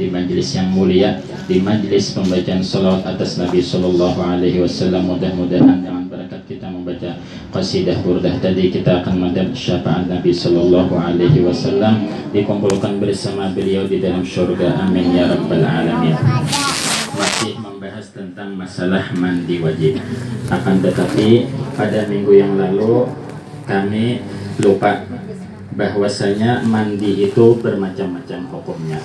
di majelis yang mulia, di majelis pembacaan salawat atas Nabi Sallallahu Alaihi Wasallam. Mudah-mudahan dengan berkat kita membaca qasidah burdah tadi kita akan mendapat syafaat Nabi Sallallahu Alaihi Wasallam dikumpulkan bersama beliau di dalam surga. Amin ya rabbal alamin. Masih membahas tentang masalah mandi wajib. Akan tetapi pada minggu yang lalu kami lupa bahwasanya mandi itu bermacam-macam hukumnya.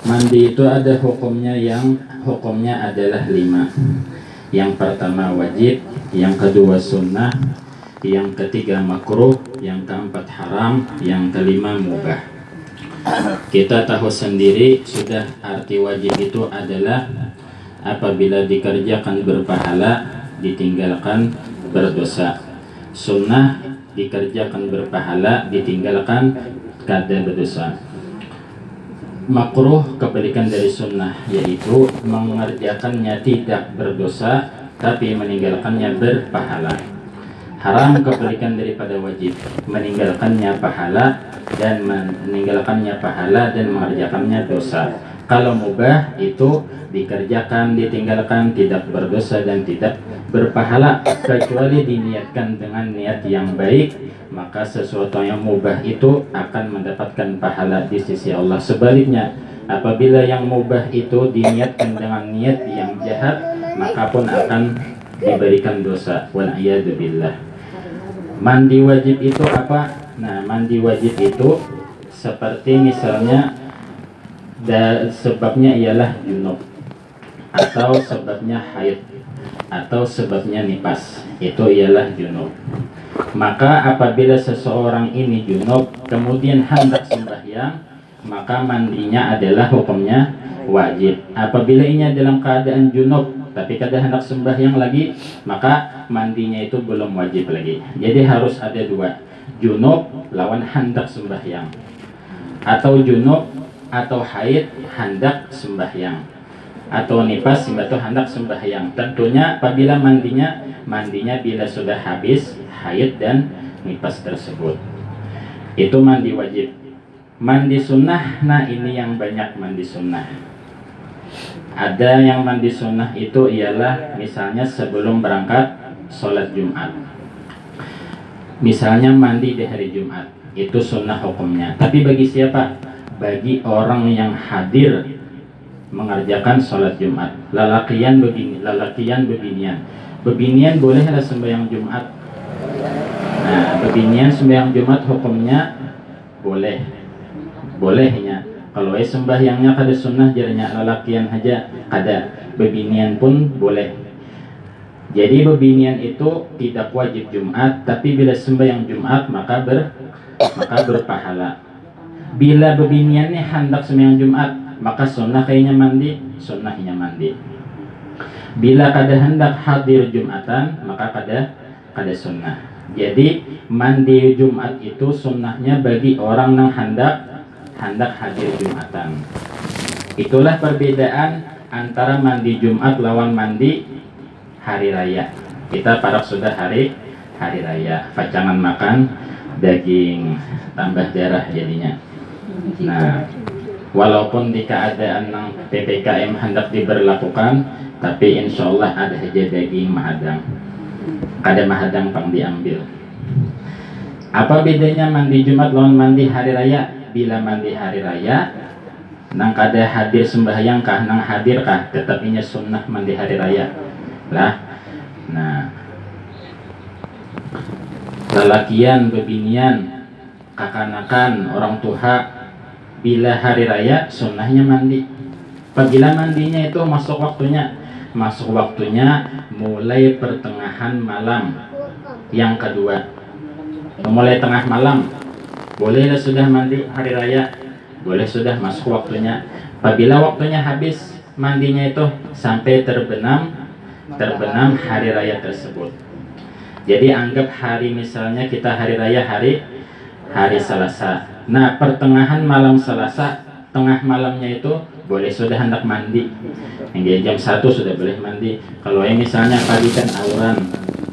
Mandi itu ada hukumnya yang hukumnya adalah lima. Yang pertama wajib, yang kedua sunnah, yang ketiga makruh, yang keempat haram, yang kelima mubah. Kita tahu sendiri sudah arti wajib itu adalah apabila dikerjakan berpahala, ditinggalkan berdosa. Sunnah dikerjakan berpahala ditinggalkan kada berdosa makruh kebalikan dari sunnah yaitu mengerjakannya tidak berdosa tapi meninggalkannya berpahala. Haram kebalikan daripada wajib meninggalkannya pahala dan meninggalkannya pahala dan mengerjakannya dosa. Kalau mubah itu dikerjakan ditinggalkan tidak berdosa dan tidak berpahala kecuali diniatkan dengan niat yang baik maka sesuatu yang mubah itu akan mendapatkan pahala di sisi Allah sebaliknya. Apabila yang mubah itu diniatkan dengan niat yang jahat maka pun akan diberikan dosa. Wal billah. Mandi wajib itu apa? Nah mandi wajib itu seperti misalnya dan sebabnya ialah junub atau sebabnya haid atau sebabnya nipas itu ialah junub. Maka apabila seseorang ini junub kemudian hendak sembahyang maka mandinya adalah hukumnya wajib. Apabila ini dalam keadaan junub tapi kada hendak sembahyang lagi maka mandinya itu belum wajib lagi. Jadi harus ada dua junub lawan hendak sembahyang. Atau junub atau haid hendak sembahyang atau nifas atau hendak sembahyang. Tentunya apabila mandinya mandinya bila sudah habis haid dan nifas tersebut. Itu mandi wajib. Mandi sunnah, nah ini yang banyak mandi sunnah. Ada yang mandi sunnah itu ialah misalnya sebelum berangkat sholat Jumat. Misalnya mandi di hari Jumat, itu sunnah hukumnya. Tapi bagi siapa? Bagi orang yang hadir mengerjakan sholat Jumat. Lalakian begini, lalakian beginian. Beginian boleh ada sembahyang Jumat. Nah, beginian sembahyang Jumat hukumnya boleh. Bolehnya. Kalau eh sembahyangnya kada sunnah jadinya lalakian aja kada. Beginian pun boleh. Jadi bebinian itu tidak wajib Jumat, tapi bila sembahyang Jumat maka ber maka berpahala. Bila bebiniannya hendak sembahyang Jumat, maka sunnah kayaknya mandi sunnahnya mandi. Bila kada hendak hadir jumatan maka kada kada sunnah. Jadi mandi jumat itu sunnahnya bagi orang yang hendak hendak hadir jumatan. Itulah perbedaan antara mandi jumat lawan mandi hari raya. Kita para sudah hari hari raya. Pacangan makan daging tambah darah jadinya. Nah walaupun di keadaan PPKM hendak diberlakukan tapi insya Allah ada saja daging mahadang. Ada mahadang pang diambil. Apa bedanya mandi Jumat lawan mandi hari raya? Bila mandi hari raya nang kada hadir sembahyang kah nang hadir kah? Tetapnya sunnah mandi hari raya. Lah nah. Lelakian bebinian kakanakan orang tua bila hari raya sunnahnya mandi. Apabila mandinya itu masuk waktunya. Masuk waktunya mulai pertengahan malam. Yang kedua mulai tengah malam. Boleh sudah mandi hari raya. Boleh sudah masuk waktunya. Apabila waktunya habis mandinya itu sampai terbenam terbenam hari raya tersebut. Jadi anggap hari misalnya kita hari raya hari hari Selasa Nah pertengahan malam Selasa Tengah malamnya itu boleh sudah hendak mandi. Yang jam satu sudah boleh mandi. Kalau yang misalnya pagi kan auran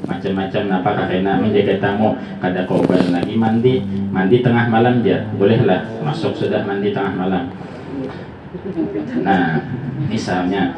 Macam-macam apa karena menjaga tamu Kada kobar lagi mandi. Mandi tengah malam dia Bolehlah. Masuk sudah mandi tengah malam. Nah, misalnya.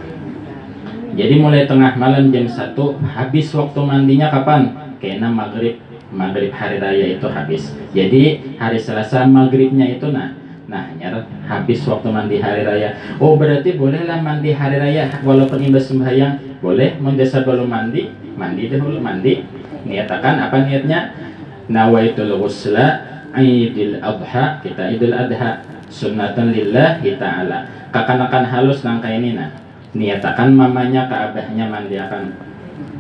Jadi mulai tengah malam jam 1 habis waktu mandinya kapan? Kena maghrib maghrib hari raya itu habis. Jadi hari Selasa maghribnya itu nah Nah, nyar habis waktu mandi hari raya. Oh, berarti bolehlah mandi hari raya walaupun imbas sembahyang. Boleh mendesa belum mandi, mandi dahulu mandi. Niatakan apa niatnya? Nawaitul ghusla Idul Adha, kita Idul Adha sunnatan lillahi ta'ala. Kakanakan halus nangka ini nah. Niatakan mamanya ke abahnya mandi akan.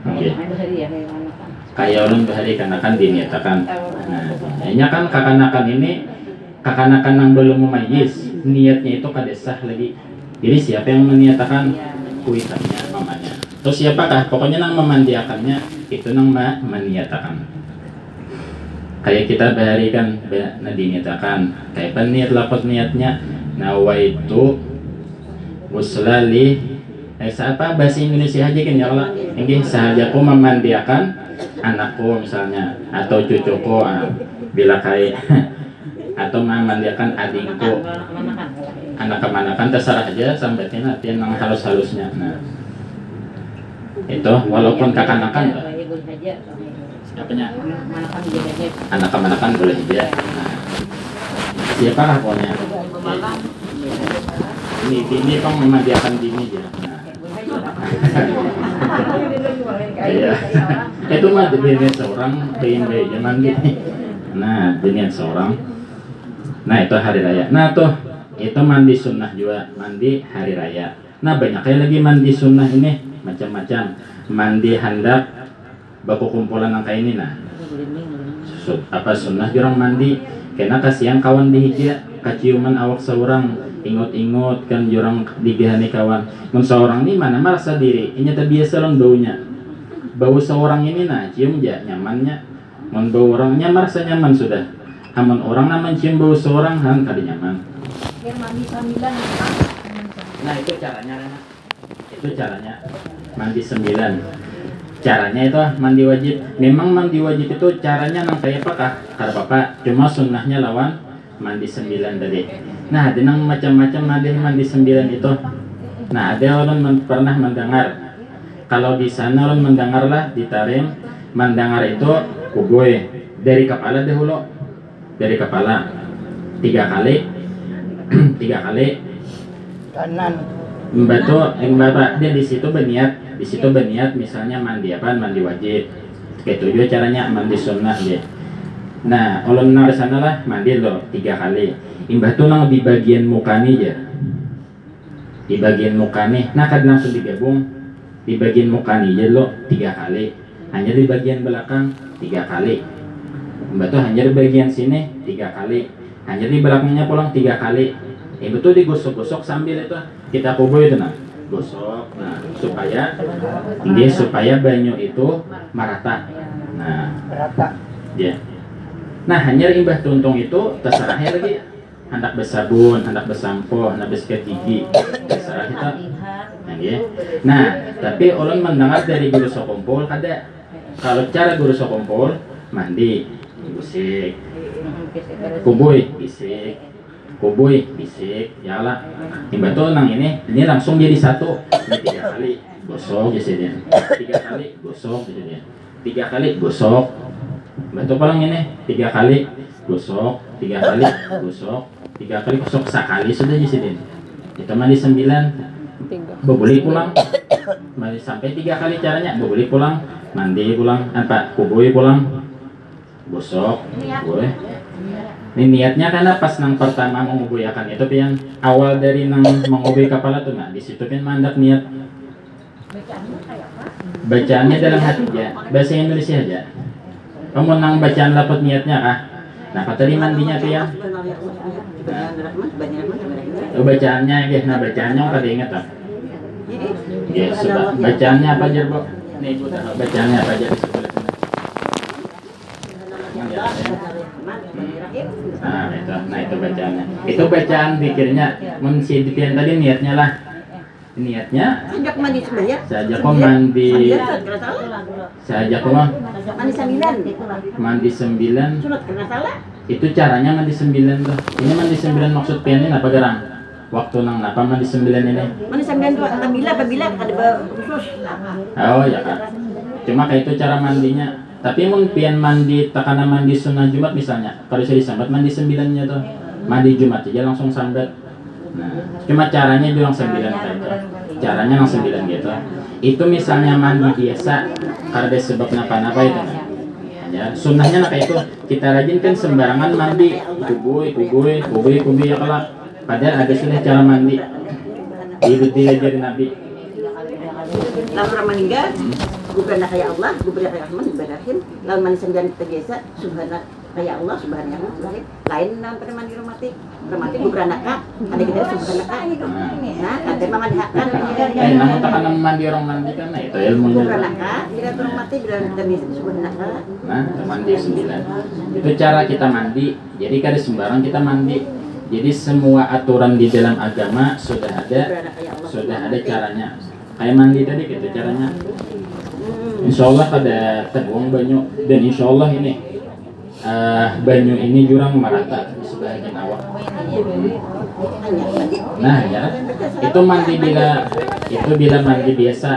Okay. Kayak ulun bahari kanakan diniatakan. Nah, ini kan kakanakan ini kakanakan yang belum memayis niatnya itu kadesah lagi. Jadi siapa yang meniatakan? Kuitannya mamanya. Terus siapakah? Pokoknya nang memandiakannya itu nang ma meniatakan. Kayak kita bahari kan nah diniatakan kayak niat lapot niatnya nawaitu muslali eh apa bahasa Indonesia aja kan ya Allah? Ini sahaja aku memandiakan anakku misalnya atau cucuku ah, bila kayak atau memandiakan adikku. Anak kemanakan terserah aja sampai artian yang halus-halusnya. Nah itu walaupun kakanakan siapanya anak kemanakan boleh aja. Nah, siapa lah pokoknya? Ini ini pang memandiakan dini aja nah. Iya. itu mah dini seorang bayi zaman gini nah dini seorang Nah itu hari raya. Nah tuh itu mandi sunnah juga mandi hari raya. Nah banyak lagi mandi sunnah ini macam-macam. Mandi hendak baku kumpulan angka ini nah. apa sunnah jurang mandi karena kasihan kawan di hijia kaciuman awak seorang ingot-ingot kan jurang digihani kawan. Mun seorang ini mana merasa diri? Ini tak biasa lang baunya. Bau seorang ini nah cium aja nyamannya. Mun bau orangnya merasa nyaman sudah. Aman orang nama cium bau seorang han kali nyaman. Nah itu caranya itu caranya. Mandi sembilan. Caranya itu mandi wajib. Memang mandi wajib itu caranya nang kayak apakah karena bapak. Cuma sunnahnya lawan mandi sembilan tadi. Nah nang macam-macam mandi mandi sembilan itu. Nah ada orang pernah mendengar. Kalau di sana orang mendengarlah di Tarim mendengar itu kuboy dari kepala dahulu dari kepala. Tiga kali tiga kali. Kanan. Mbatu, yang bapak dia di situ berniat, di situ berniat misalnya mandi apa, mandi wajib. Kayak tujuh caranya mandi sunnah dia. Nah, kalau nang sana lah mandi lo tiga kali. Imbah tuh nang di bagian muka nih ya. Di bagian muka nih, nah kan langsung digabung. Di bagian muka nih ya lo tiga kali. Hanya di bagian belakang tiga kali. Mbak tuh hanya di bagian sini tiga kali hanya di belakangnya pulang tiga kali Ibu tuh digosok-gosok sambil itu kita kubur itu nah gosok nah supaya ini supaya banyu itu merata nah merata ya nah hanya imbah tuntung itu terserah lagi. Hendak bersabun, hendak bersampo, hendak bersikat gigi, terserah kita. Nah, ya. nah, tapi orang mendengar dari guru sokompol ada. Kalau cara guru sokompol mandi, bisik kubuy bisik. Kubuy bisik ya lah imbato nang ini ini langsung jadi satu. Ini tiga kali gosok ya dia tiga kali gosok ya dia tiga kali gosok batu palang ini tiga kali gosok tiga kali gosok tiga kali gosok sekali sudah ya dia itu mandi sembilan bebuli pulang? Mandi sampai tiga kali caranya bebuli pulang? Mandi pulang apa kubuy pulang? Gosok boleh. Ini niatnya karena pas nang pertama mengubuyakan itu pian awal dari nang mengubay kepala tuh nah di situ pian mandak niat. Bacaannya dalam hati aja bahasa Indonesia aja kamu nang bacaan dapat niatnya ah? Nah kata di mandinya pian nah, bacaannya ya nah bacaannya kada ingat ah? Ya bacaannya apa aja bu nih bacaannya apa aja Nah itu, nah itu bacaannya. Itu bacaan pikirnya, mensidipian tadi niatnya lah. Niatnya? Sejak mandi sebenarnya Sejak kok mandi. Sejak kok mandi sembilan. Mandi sembilan. Itu caranya mandi sembilan tuh. Ini mandi sembilan maksud pianin apa garang? waktu nang apa mandi sembilan ini? Mandi sembilan dua apabila apabila ada khusus. oh ya kak. Cuma kayak itu cara mandinya. Tapi mun pian mandi takana mandi sunnah jumat misalnya. Kalau saya disambat mandi sembilannya tuh. Mandi jumat aja langsung sambat nah cuma caranya bilang sembilan kayak itu caranya langsung sembilan gitu. itu misalnya mandi biasa karena sebab napa-napa itu. Kan ya sunnahnya nah kayak itu. Kita rajin kan sembarangan mandi. Kubui kubui kubui kubui ya kalau padahal ada sudah cara mandi. Itu diajarin nabi. Lalu orang meninggal, gue berana kayak Allah, gue kayak Rahman, ibadahin. Lalu mandi sembilan kita biasa, subhanallah kayak Allah, subhanallah, subhanallah. Lain dalam pada mandi romantik. Romantik gue berana kak, ada kita subhanallah kak. Nah, ada mama dihakan. Eh, namun tekanan mandi orang mandi kan, nah itu ilmunya. Gue berana kak, kita tuh romantik, bilang kita bisa subhanallah kak. Nah, mandi sembilan. Itu cara kita mandi. Jadi kada sembarang kita mandi. Jadi semua aturan di dalam agama sudah ada, Allah. sudah ada caranya. Kayak mandi tadi gitu caranya. Hmm. Insya Allah kada terbuang banyu dan insya Allah ini eh, banyu ini jurang merata di sebagian awak. Nah ya, itu mandi bila itu bila mandi biasa.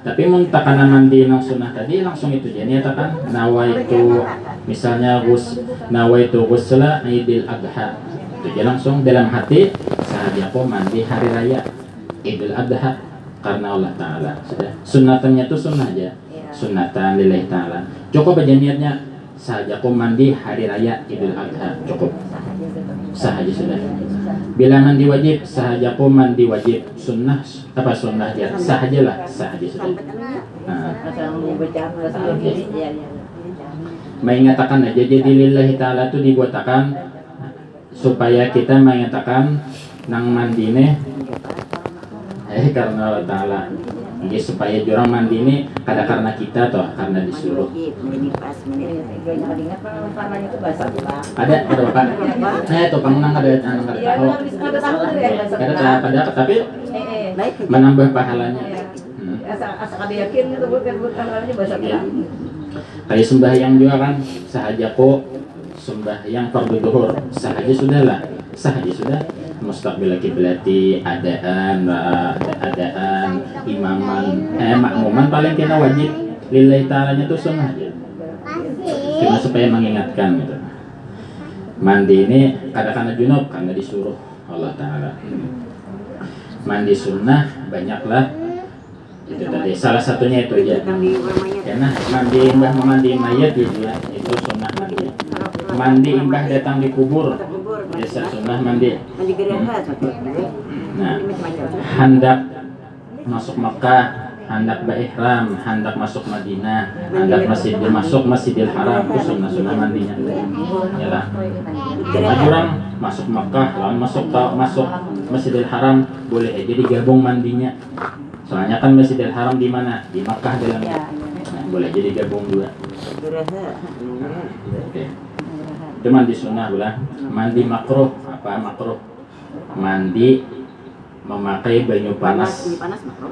Tapi mun takana mandi nang sunnah tadi langsung itu jadi ya kan nawa itu misalnya gus nawa itu gusla idil adha. Itu dia langsung dalam hati saat aku mandi hari raya idul adha karena Allah Taala. Sudah sunatannya itu sunnah aja. Sunatan lillahi Taala. Cukup aja niatnya aku mandi hari raya idul adha. Cukup. Sahaja sudah. Bila mandi wajib sahaja pun mandi wajib. Sunnah apa sunnah ya sahajalah sahaja sudah. Sampai anunya. nah, mengatakan aja jadi lillahi ta'ala itu dibuatakan supaya kita mengatakan nang mandi ini eh karena Allah Ta'ala jadi supaya jurang mandi ini kada karena kita toh karena disuruh ada ada bapak eh tuh pengenang ada anak kada tahu kada tahu pada tapi Baik. menambah pahalanya Hmm. Ya. Kayak sembahyang juga kan sahajaku sembahyang fardu duhur sahaja sudahlah sahaja sudah mustaqbil kiblati adaan wa- adaan imaman. Eh makmuman paling kena wajib. Lillahi ta'ala itu sunnah aja cuma supaya mengingatkan gitu. Mandi ini kadang-kadang junub karena disuruh Allah Ta'ala. Mandi sunnah banyaklah. Itu tadi salah satunya itu aja. Karena mandi mbah mandi mayat gitu ya itu sunnah mandi. Mandi mbah datang di kubur Sunnah mandi. Mandi gereja. nah hendak masuk Mekah hendak berihram hendak masuk Madinah hendak masjid masuk Masjidil Haram itu sunnah sunnah mandinya. Ya cuma orang masuk Mekah lawan masuk masuk Masjidil Haram boleh aja digabung mandinya. Soalnya kan Masjidil Haram di mana? Di Mekah dalamnya. Nah, boleh jadi gabung dua. Oke. Itu mandi sunnah bulan. Mandi makruh apa makruh? Mandi memakai banyu panas.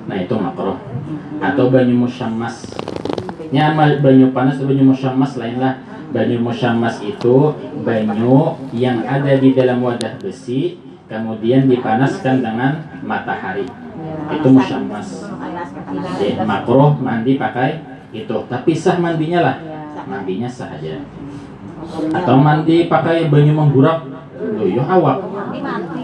Nah itu makruh. Atau banyu musyammas. Nya banyu panas atau banyu musyammas lainlah. Banyu musyammas itu banyu yang ada di dalam wadah besi kemudian dipanaskan dengan matahari. Itu musyammas. Jadi makruh mandi pakai itu. Tapi sah mandinya lah. Mandinya sah aja. Atau mandi pakai banyu menggurak. Loh, yo awak. Iya, mandi mandi.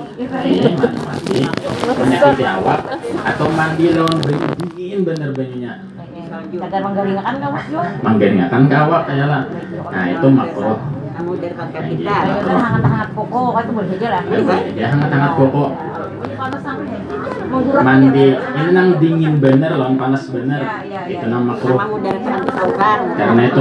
Penyakit awak. Atau mandi lawan banyu dingin bener banyunya. Kadar menggaringakan kamu juga. Manggengakan ke awak kayak lah. Nah itu makruh. Kamu dari kita. gitu. Kan hangat-hangat pokok kan itu boleh saja lah. Ya, boleh aja hangat-hangat Mandi ini nang dingin bener lawan panas bener. Itu dari kakak saukan. Karena itu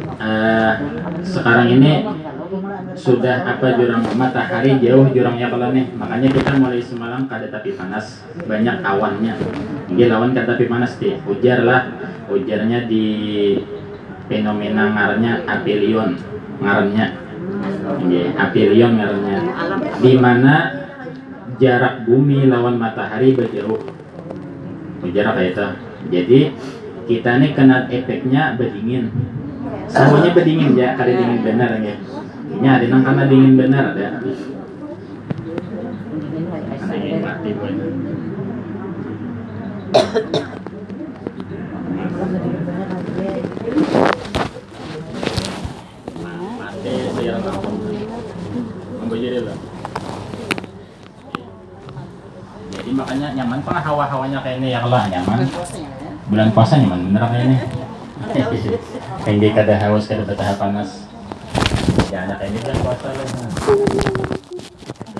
eh, sekarang ini sudah apa jurang matahari jauh jurangnya kalau nih. Makanya kita mulai semalam kada tapi panas banyak awannya. Dia lawan kada tapi panas deh ujar lah ujarnya di fenomena ngaranya apelion ngarannya Nggih, apelion ngarannya alam di mana jarak bumi lawan matahari berjauh. Jarak kayak itu? Jadi kita nih kena efeknya berdingin semuanya berdingin ya kada dingin benar ya ini ada nang karena dingin benar ada mati. Mati, saya jadi lah. Jadi makanya nyaman pak hawa-hawanya kayak ini ya kalau nyaman. Bulan puasa nyaman bener kayak dia kada haus kada betah panas. Ya anak ini bulan puasa loh.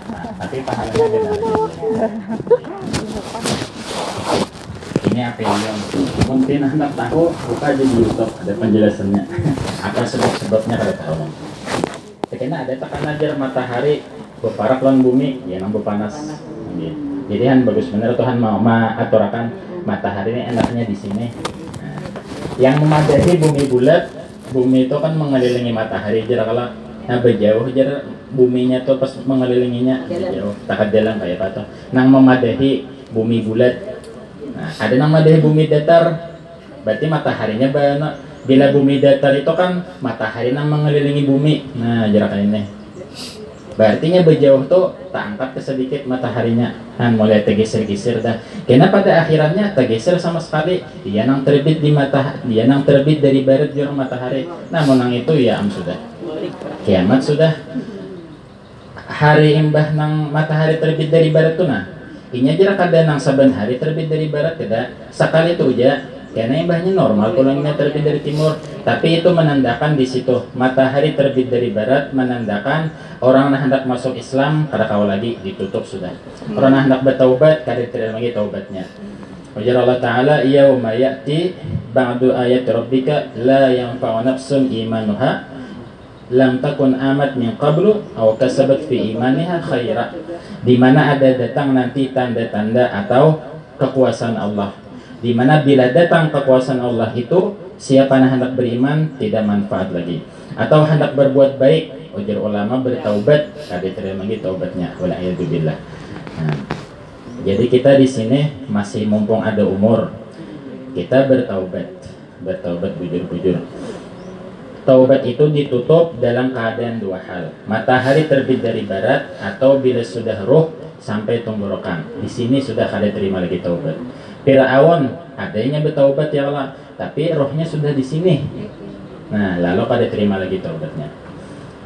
Nah, tapi pahalanya beda. Ini apa yang mungkin anak tahu buka aja di YouTube ada penjelasannya. Apa sebab-sebabnya kada tahu. Karena ada tekan ajar matahari beparak lawan bumi ya nang panas. Jadi kan bagus bener Tuhan mau aturakan matahari ini enaknya di sini. Yang memadai bumi bulat, bumi itu kan mengelilingi matahari jarak kalau nah berjauh jarak buminya tuh pas mengelilinginya jauh tak jalan kayak apa tuh. Nang memadahi bumi bulat. Nah, ada nang memadahi bumi datar, berarti mataharinya banyak. Bila bumi datar itu kan matahari nang mengelilingi bumi. Nah, jarak ini. Berarti nya berjauh tuh tak angkat ke sedikit mataharinya kan mulai tergeser-geser dah. Karena pada akhirannya tergeser sama sekali. Dia nang terbit di mata, dia nang terbit dari barat jurang matahari. Namun nang itu ya am sudah kiamat sudah. Hari imbah nang matahari terbit dari barat tuh nah. Inya jarak ada nang saban hari terbit dari barat tidak sekali itu aja karena imbahnya normal ini terbit dari timur. Tapi itu menandakan di situ. Matahari terbit dari barat menandakan orang yang hendak masuk Islam kada kau lagi ditutup sudah. Orang yang hendak bertaubat kada terima lagi taubatnya. Wajar Allah Ta'ala Yauma ya'ti ba'du ayat Rabbika La yanfa'u nafsun imanuha Lam takun amat min qablu Aw kasabat fi imaniha khaira. Di mana ada datang nanti tanda-tanda atau kekuasaan Allah di mana bila datang kekuasaan Allah itu siapa yang hendak beriman tidak manfaat lagi. Atau hendak berbuat baik ujar ulama bertaubat kada terima lagi taubatnya. Nah, jadi kita di sini masih mumpung ada umur kita bertaubat. Bertaubat bujur-bujur. Taubat itu ditutup dalam keadaan dua hal. Matahari terbit dari barat atau bila sudah roh sampai tenggorokan. Di sini sudah kada terima lagi taubat Fir'aun adanya bertaubat ya Allah. Tapi rohnya sudah di sini. Nah lalu pada terima lagi taubatnya.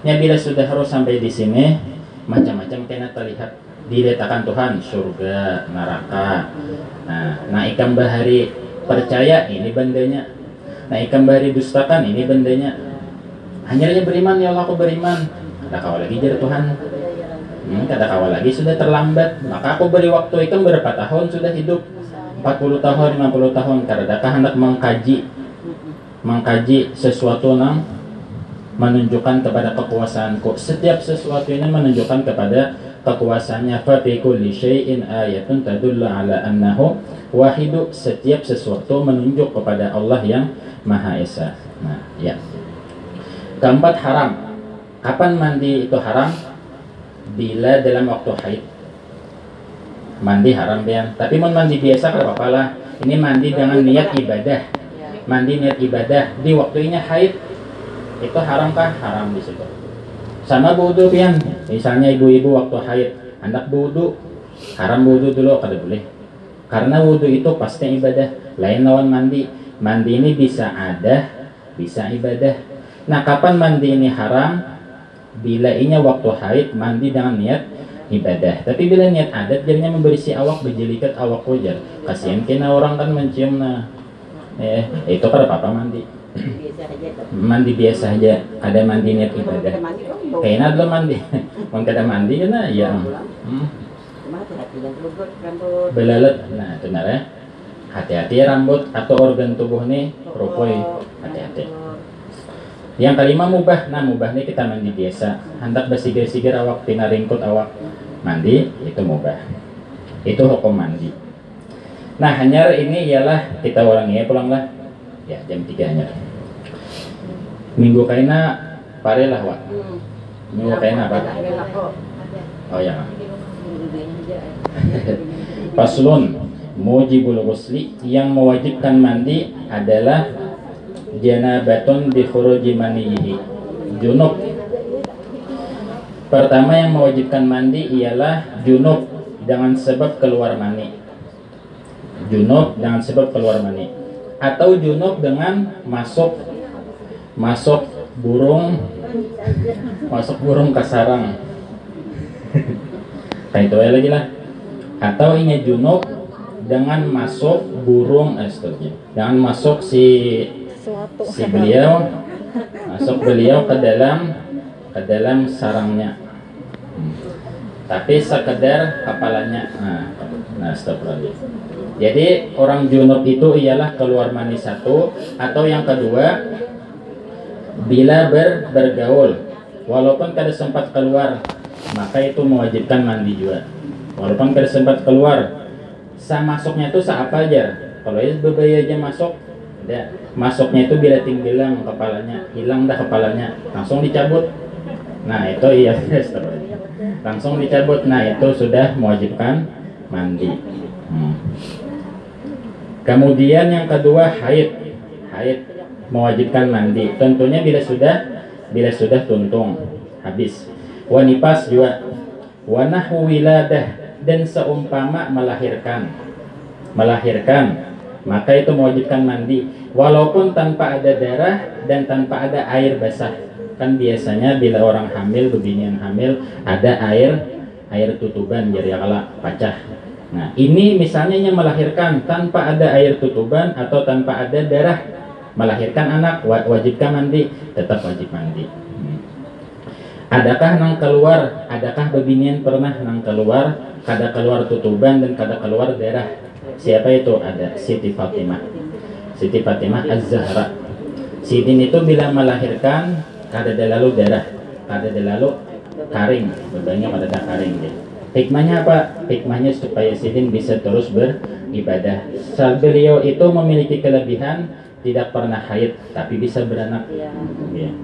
Ya bila sudah roh sampai di sini macam-macam kena terlihat. Diletakkan Tuhan surga neraka. Nah naikkan bahari percaya ini bandanya naikkan bahari dustakan ini bandanya hanya beriman ya Allah aku beriman. Ada kawal lagi jadi Tuhan. Hmm, kada kawal lagi sudah terlambat. Maka aku beri waktu itu berapa tahun sudah hidup 40 tahun, 50 tahun Karedakah hendak mengkaji Mengkaji sesuatu nang Menunjukkan kepada kekuasaanku? Setiap sesuatu ini menunjukkan kepada kekuasaannya. Fafi kulli syai'in ayatun tadulla ala annahu Wahidu. Setiap sesuatu menunjuk kepada Allah yang Maha Esa. Nah ya. Keempat haram. Kapan mandi itu haram? Bila dalam waktu haid mandi haram pian tapi mau mandi biasa kalau apa lah. Ini mandi dengan niat ibadah. Mandi niat ibadah. Di waktunya haid itu haram kah? Haram di situ. Sama wudhu pian. Misalnya ibu-ibu waktu haid hendak wudhu haram wudhu dulu kada boleh. Karena wudhu itu pasti ibadah. Lain lawan mandi. Mandi ini bisa ada bisa ibadah. Nah kapan mandi ini haram? Bila ini waktu haid mandi dengan niat ibadah. Tapi bila niat adat jadinya memberisi awak berjelikat awak wajar. Kasihan kena orang kan mencium nah eh itu kan apa mandi. Mandi biasa aja. Ada mandi niat ibadah. kayaknya ada mandi mau kada mandi. Kan nah, ya hmm. Dan rambut, rambut. belalet nah itu ya. Hati-hati rambut atau organ tubuh nih rupoi hati-hati yang kelima mubah. Nah mubah ini kita mandi biasa. Hendak bersigir-sigir awak tina ringkut awak. Mandi itu mubah. Itu hukum mandi. Nah hanyar ini ialah kita ulangi ya pulanglah. Ya jam 3 hanyar. Minggu kaina pare lah wak. Minggu kaina apa oh ya Paslun mujibul ghusli. Yang mewajibkan mandi adalah janabatun bi khuruji manihi junub. Pertama yang mewajibkan mandi ialah junub dengan sebab keluar mani. Junub dengan sebab keluar mani. Atau junub dengan masuk masuk burung masuk burung ke sarang kayak itu ya lagi lah. Atau ini junub dengan masuk burung eh, dengan masuk si si beliau masuk beliau ke dalam ke dalam sarangnya. Tapi sekedar kepalanya nah, nah astagfirullah. jadi orang junub itu ialah keluar mani satu atau yang kedua bila ber, bergaul. Walaupun kada sempat keluar maka itu mewajibkan mandi juga. Walaupun kada sempat keluar sa masuknya itu sa apa aja? Kalau ya berbahaya aja masuk ada masuknya itu bila tinggilang kepalanya hilang dah kepalanya. Langsung dicabut. Nah itu iya astagfirullah. langsung dicabut. Nah itu sudah mewajibkan mandi. Hmm. kemudian yang kedua haid. Haid mewajibkan mandi. Tentunya bila sudah bila sudah tuntung habis. Wanipas juga. Wanahu wiladah dan seumpama melahirkan. Melahirkan maka itu mewajibkan mandi. Walaupun tanpa ada darah dan tanpa ada air basah. Kan biasanya bila orang hamil beginian hamil ada air air tutuban jadi kalau pecah nah ini misalnya yang melahirkan tanpa ada air tutuban atau tanpa ada darah. Melahirkan anak wa- wajibkah mandi tetap wajib mandi. Hmm. adakah nang keluar? Adakah beginian pernah nang keluar kada keluar tutuban dan kada keluar darah siapa itu? Ada Siti Fatimah. Siti Fatimah Az-Zahra. Sidin itu bila melahirkan kada ada lalu darah kada ada lalu karing. Bebannya pada ada karing dia. Hikmahnya apa? Hikmahnya supaya Sidin bisa terus beribadah. Saat beliau itu memiliki kelebihan tidak pernah haid tapi bisa beranak. Ya.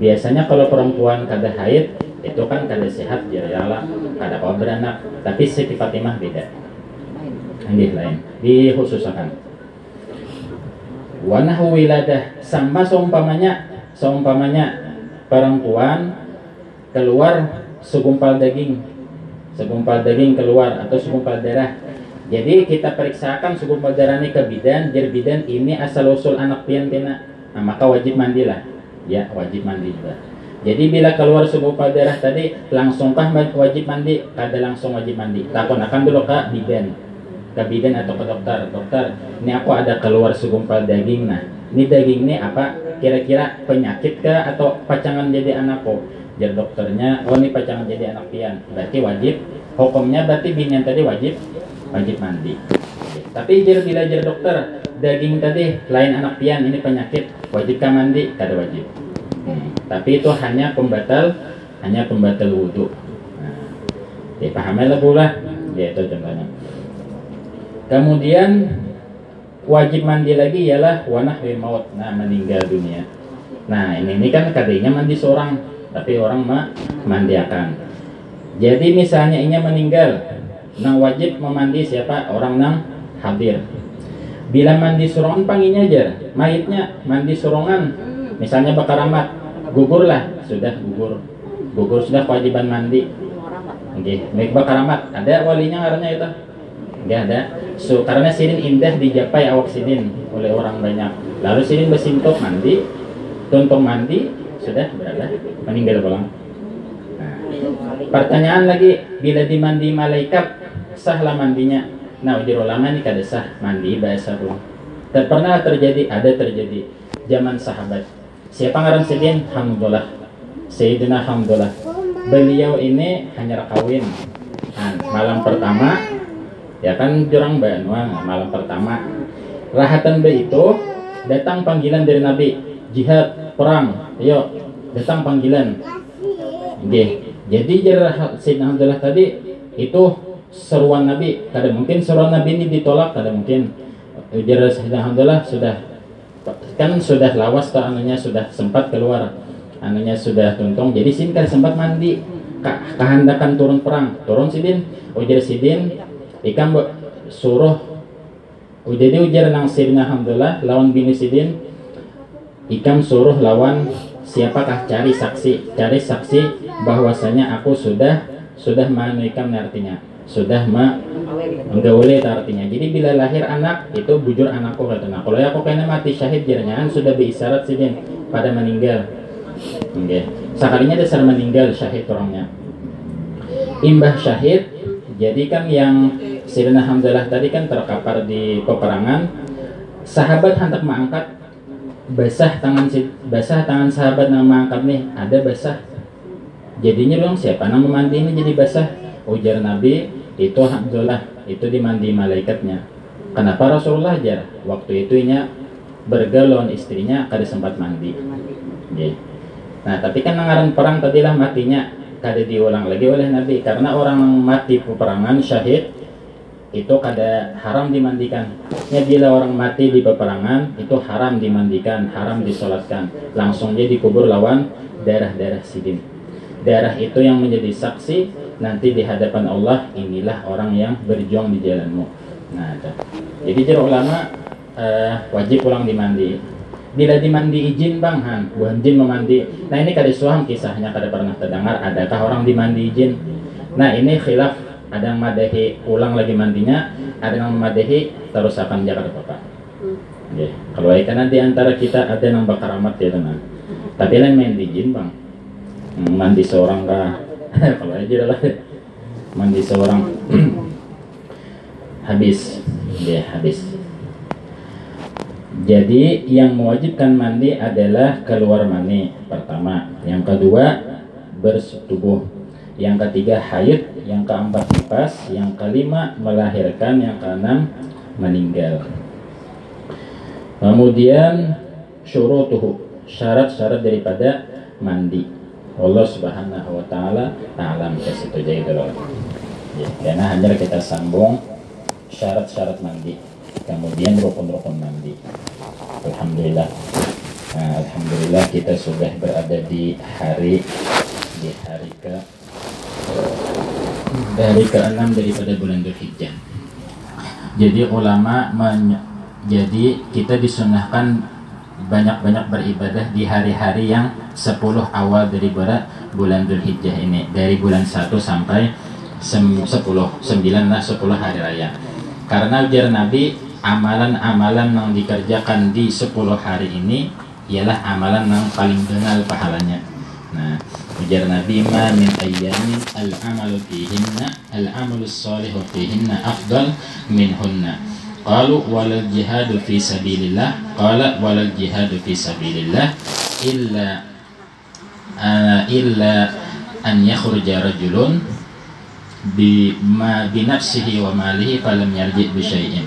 biasanya kalau perempuan kada haid itu kan kada sehat lah kada kau beranak. Tapi Siti Fatimah beda. Ini lain. Dikhususkan wanahu wiladah. Sama seumpamanya seumpamanya perempuan keluar segumpal daging. Segumpal daging keluar atau segumpal darah. Jadi kita periksakan segumpal darah ini ke bidan jadi bidan ini asal usul anak pian pina nah, maka wajib mandilah. Ya wajib mandi juga jadi bila keluar segumpal darah tadi langsungkah wajib mandi? Kada langsung wajib mandi. Takon akan dulu ke bidan ke bidan atau ke dokter. Dokter ini aku ada keluar segumpal daging nah. Ini daging ini apa? Kira-kira penyakit kah atau pacangan jadi anakku jadi dokternya oh ini pacangan jadi anak pian. Berarti wajib. Hukumnya berarti binian tadi wajib. Wajib mandi. Tapi jadi bila jadi dokter daging tadi lain anak pian ini penyakit. Wajibkah mandi? Kada wajib tapi itu hanya pembatal hanya pembatal wudhu nah, dipahami lah pula ya itu contohnya Kemudian wajib mandi lagi ialah wanah maut. Nah, meninggal dunia. Nah, ini, ini kan kadenya mandi seorang, tapi orang mah mandiakan. Jadi misalnya ini meninggal, nah wajib memandi siapa? Orang nang hadir. Bila mandi sorongan panginya aja, mayitnya mandi sorongan. Misalnya bakar amat, gugurlah, sudah gugur. Gugur sudah kewajiban mandi. Oke, baik bakar amat. Ada walinya karena itu? Enggak ada. So, karena sidin indah dijapai awak sidin oleh orang banyak. Lalu sidin bersintok mandi, tuntung mandi, sudah berada meninggal pulang. Nah, pertanyaan lagi, bila dimandi malaikat sahlah mandinya? Nah, ujur ulama ini kada sah mandi bahasa. Dan pernah terjadi, ada terjadi zaman sahabat. Siapa ngaran sidin? Hamdullah. Sayyidina Hamdullah. Beliau ini hanya kawin. Nah, malam pertama ya kan jurang Banua malam pertama rahatan be itu datang panggilan dari Nabi jihad perang ayo datang panggilan Oke, jadi jar Sayyidina Hamzah tadi itu seruan Nabi. Kadang mungkin seruan Nabi ini ditolak, kadang mungkin jar Sayyidina Hamzah sudah kan sudah lawas tak anunya sudah sempat keluar anunya sudah tuntung jadi sini kan sempat mandi. Ka- kehendakan turun perang. Turun sidin ujar sidin ikan bu- suruh jadi ujar nang sidin alhamdulillah lawan bini sidin ikam suruh lawan siapakah cari saksi? Cari saksi bahwasanya aku sudah sudah manuikam artinya sudah ma itu artinya. Jadi bila lahir anak itu bujur anakku kata nah. Kalau ya kena mati syahid jirnya sudah biisyarat sidin pada meninggal. Oke. Sekalinya dasar meninggal syahid orangnya. Imbah syahid jadi kan yang Sirina Hamzalah tadi kan terkapar di peperangan sahabat hendak mengangkat basah tangan basah tangan sahabat yang mengangkat nih ada basah jadinya dong siapa nama mandi ini jadi basah ujar Nabi itu Hamzalah itu dimandi malaikatnya. Kenapa Rasulullah ajar waktu itu nya bergalon istrinya kada sempat mandi. Oke. nah tapi kan nangaran perang tadilah matinya kada diulang lagi oleh Nabi. Karena orang mati peperangan syahid itu kada haram dimandikan. Ya bila orang mati di peperangan itu haram dimandikan haram disolatkan. Langsung dia dikubur lawan darah-darah sidin. Darah itu yang menjadi saksi nanti di hadapan Allah inilah orang yang berjuang di jalanmu. Nah jadi jadi ulama eh, wajib pulang dimandi. Bila dimandi izin bang? Han izin memandi. Nah ini kada suam kisahnya kada pernah terdengar. Adakah orang dimandi izin? Nah ini khilaf. Ada yang madahi ulang lagi mandinya ada yang madahi terus akan jaga bapak Oke. kalau ikan nanti antara kita ada yang bakar amat ya teman. Tapi lain main izin bang. Hmm, mandi seorang kah kalau aja lah. Mandi seorang. Habis. Dia habis. Jadi yang mewajibkan mandi adalah keluar mani pertama. Yang kedua bersetubuh. Yang ketiga haid. Yang keempat nifas. Yang kelima melahirkan. Yang keenam meninggal. Kemudian syurutuhu. Syarat-syarat daripada mandi Allah Subhanahu wa taala alam ke situ jadi dulu. Ya, karena hanya kita sambung syarat-syarat mandi. Kemudian rukun-rukun mandi. Alhamdulillah. Nah, Alhamdulillah kita sudah berada di hari di hari ke dari ke-6 daripada bulan Dzulhijjah. Jadi ulama men- jadi kita disunahkan banyak-banyak beribadah di hari-hari yang 10 awal dari bulan Dzulhijjah ini. Dari bulan 1 sampai 10 9 lah 10 hari raya. Karena ujar Nabi amalan-amalan yang dikerjakan di 10 hari ini ialah amalan yang paling dengar pahalanya. Nah ujar Nabi ma min ayyamin al-amalu fihinna al-amalu salihu fihinna afdal minhunna Qalu walal jihadu fi sabilillah? Qala walal jihadu fi sabilillah Illa uh, Illa An yakhruja rajulun Bima binafsihi wa malihi Falam yarji bisyai'in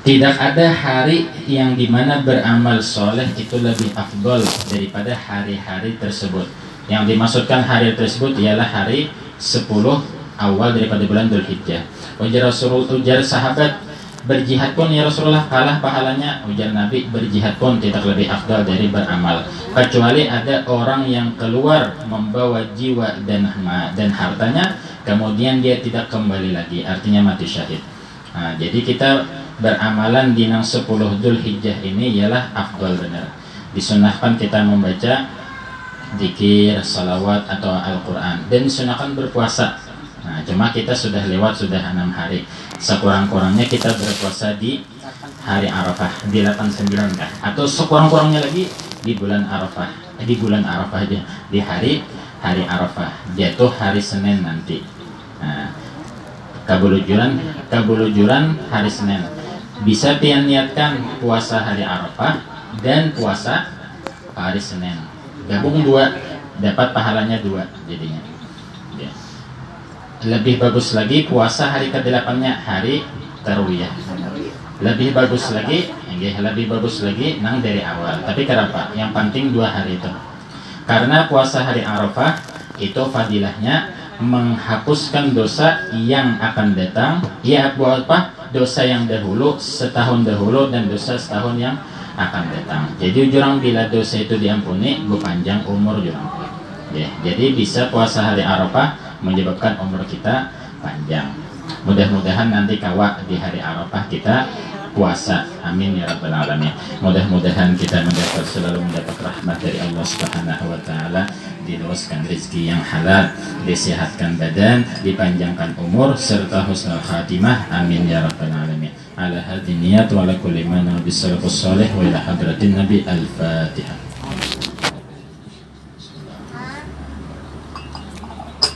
Tidak ada hari yang di mana beramal soleh itu lebih afdol daripada hari-hari tersebut. Yang dimaksudkan hari tersebut ialah hari 10 awal daripada bulan Dhul Hijjah Ujar Rasul, ujar sahabat berjihad pun ya Rasulullah kalah pahalanya. Ujar Nabi berjihad pun tidak lebih afdal dari beramal. Kecuali ada orang yang keluar membawa jiwa dan dan hartanya kemudian dia tidak kembali lagi. Artinya mati syahid. Nah, jadi kita beramalan di nang 10 Dhul Hijjah ini ialah afdal benar. Disunahkan kita membaca zikir, salawat atau Al-Quran. Dan disunahkan berpuasa. Nah, cuma kita sudah lewat sudah enam hari. Sekurang-kurangnya kita berpuasa di hari Arafah di 89 kan? Atau sekurang-kurangnya lagi di bulan Arafah. Di bulan Arafah aja di hari hari Arafah jatuh hari Senin nanti. Nah, kabulujuran kabulujuran hari Senin. Bisa pian niatkan puasa hari Arafah dan puasa hari Senin. Gabung dua dapat pahalanya dua jadinya. Lebih bagus lagi puasa hari ke-8-nya hari Tarwiyah. Lebih bagus lagi ya lebih bagus lagi nang dari awal. Tapi kenapa? Yang penting dua hari itu. Karena puasa hari Arafah itu fadilahnya menghapuskan dosa yang akan datang. Ya buat apa? Dosa yang dahulu setahun dahulu dan dosa setahun yang akan datang. Jadi jurang bila dosa itu diampuni panjang umur jurang. Ya jadi bisa puasa hari Arafah menyebabkan umur kita panjang mudah-mudahan nanti kawak di hari Arafah kita puasa. Amin ya rabbal alamin. Mudah-mudahan kita mendapat selalu mendapat rahmat dari Allah Subhanahu wa taala, diluaskan rezeki yang halal, disehatkan badan, dipanjangkan umur serta husnul khatimah. Amin ya rabbal alamin. Ala hadhihi niyat wa ala kulli man bisalafus salih wa ila hadratin nabi al-Fatihah.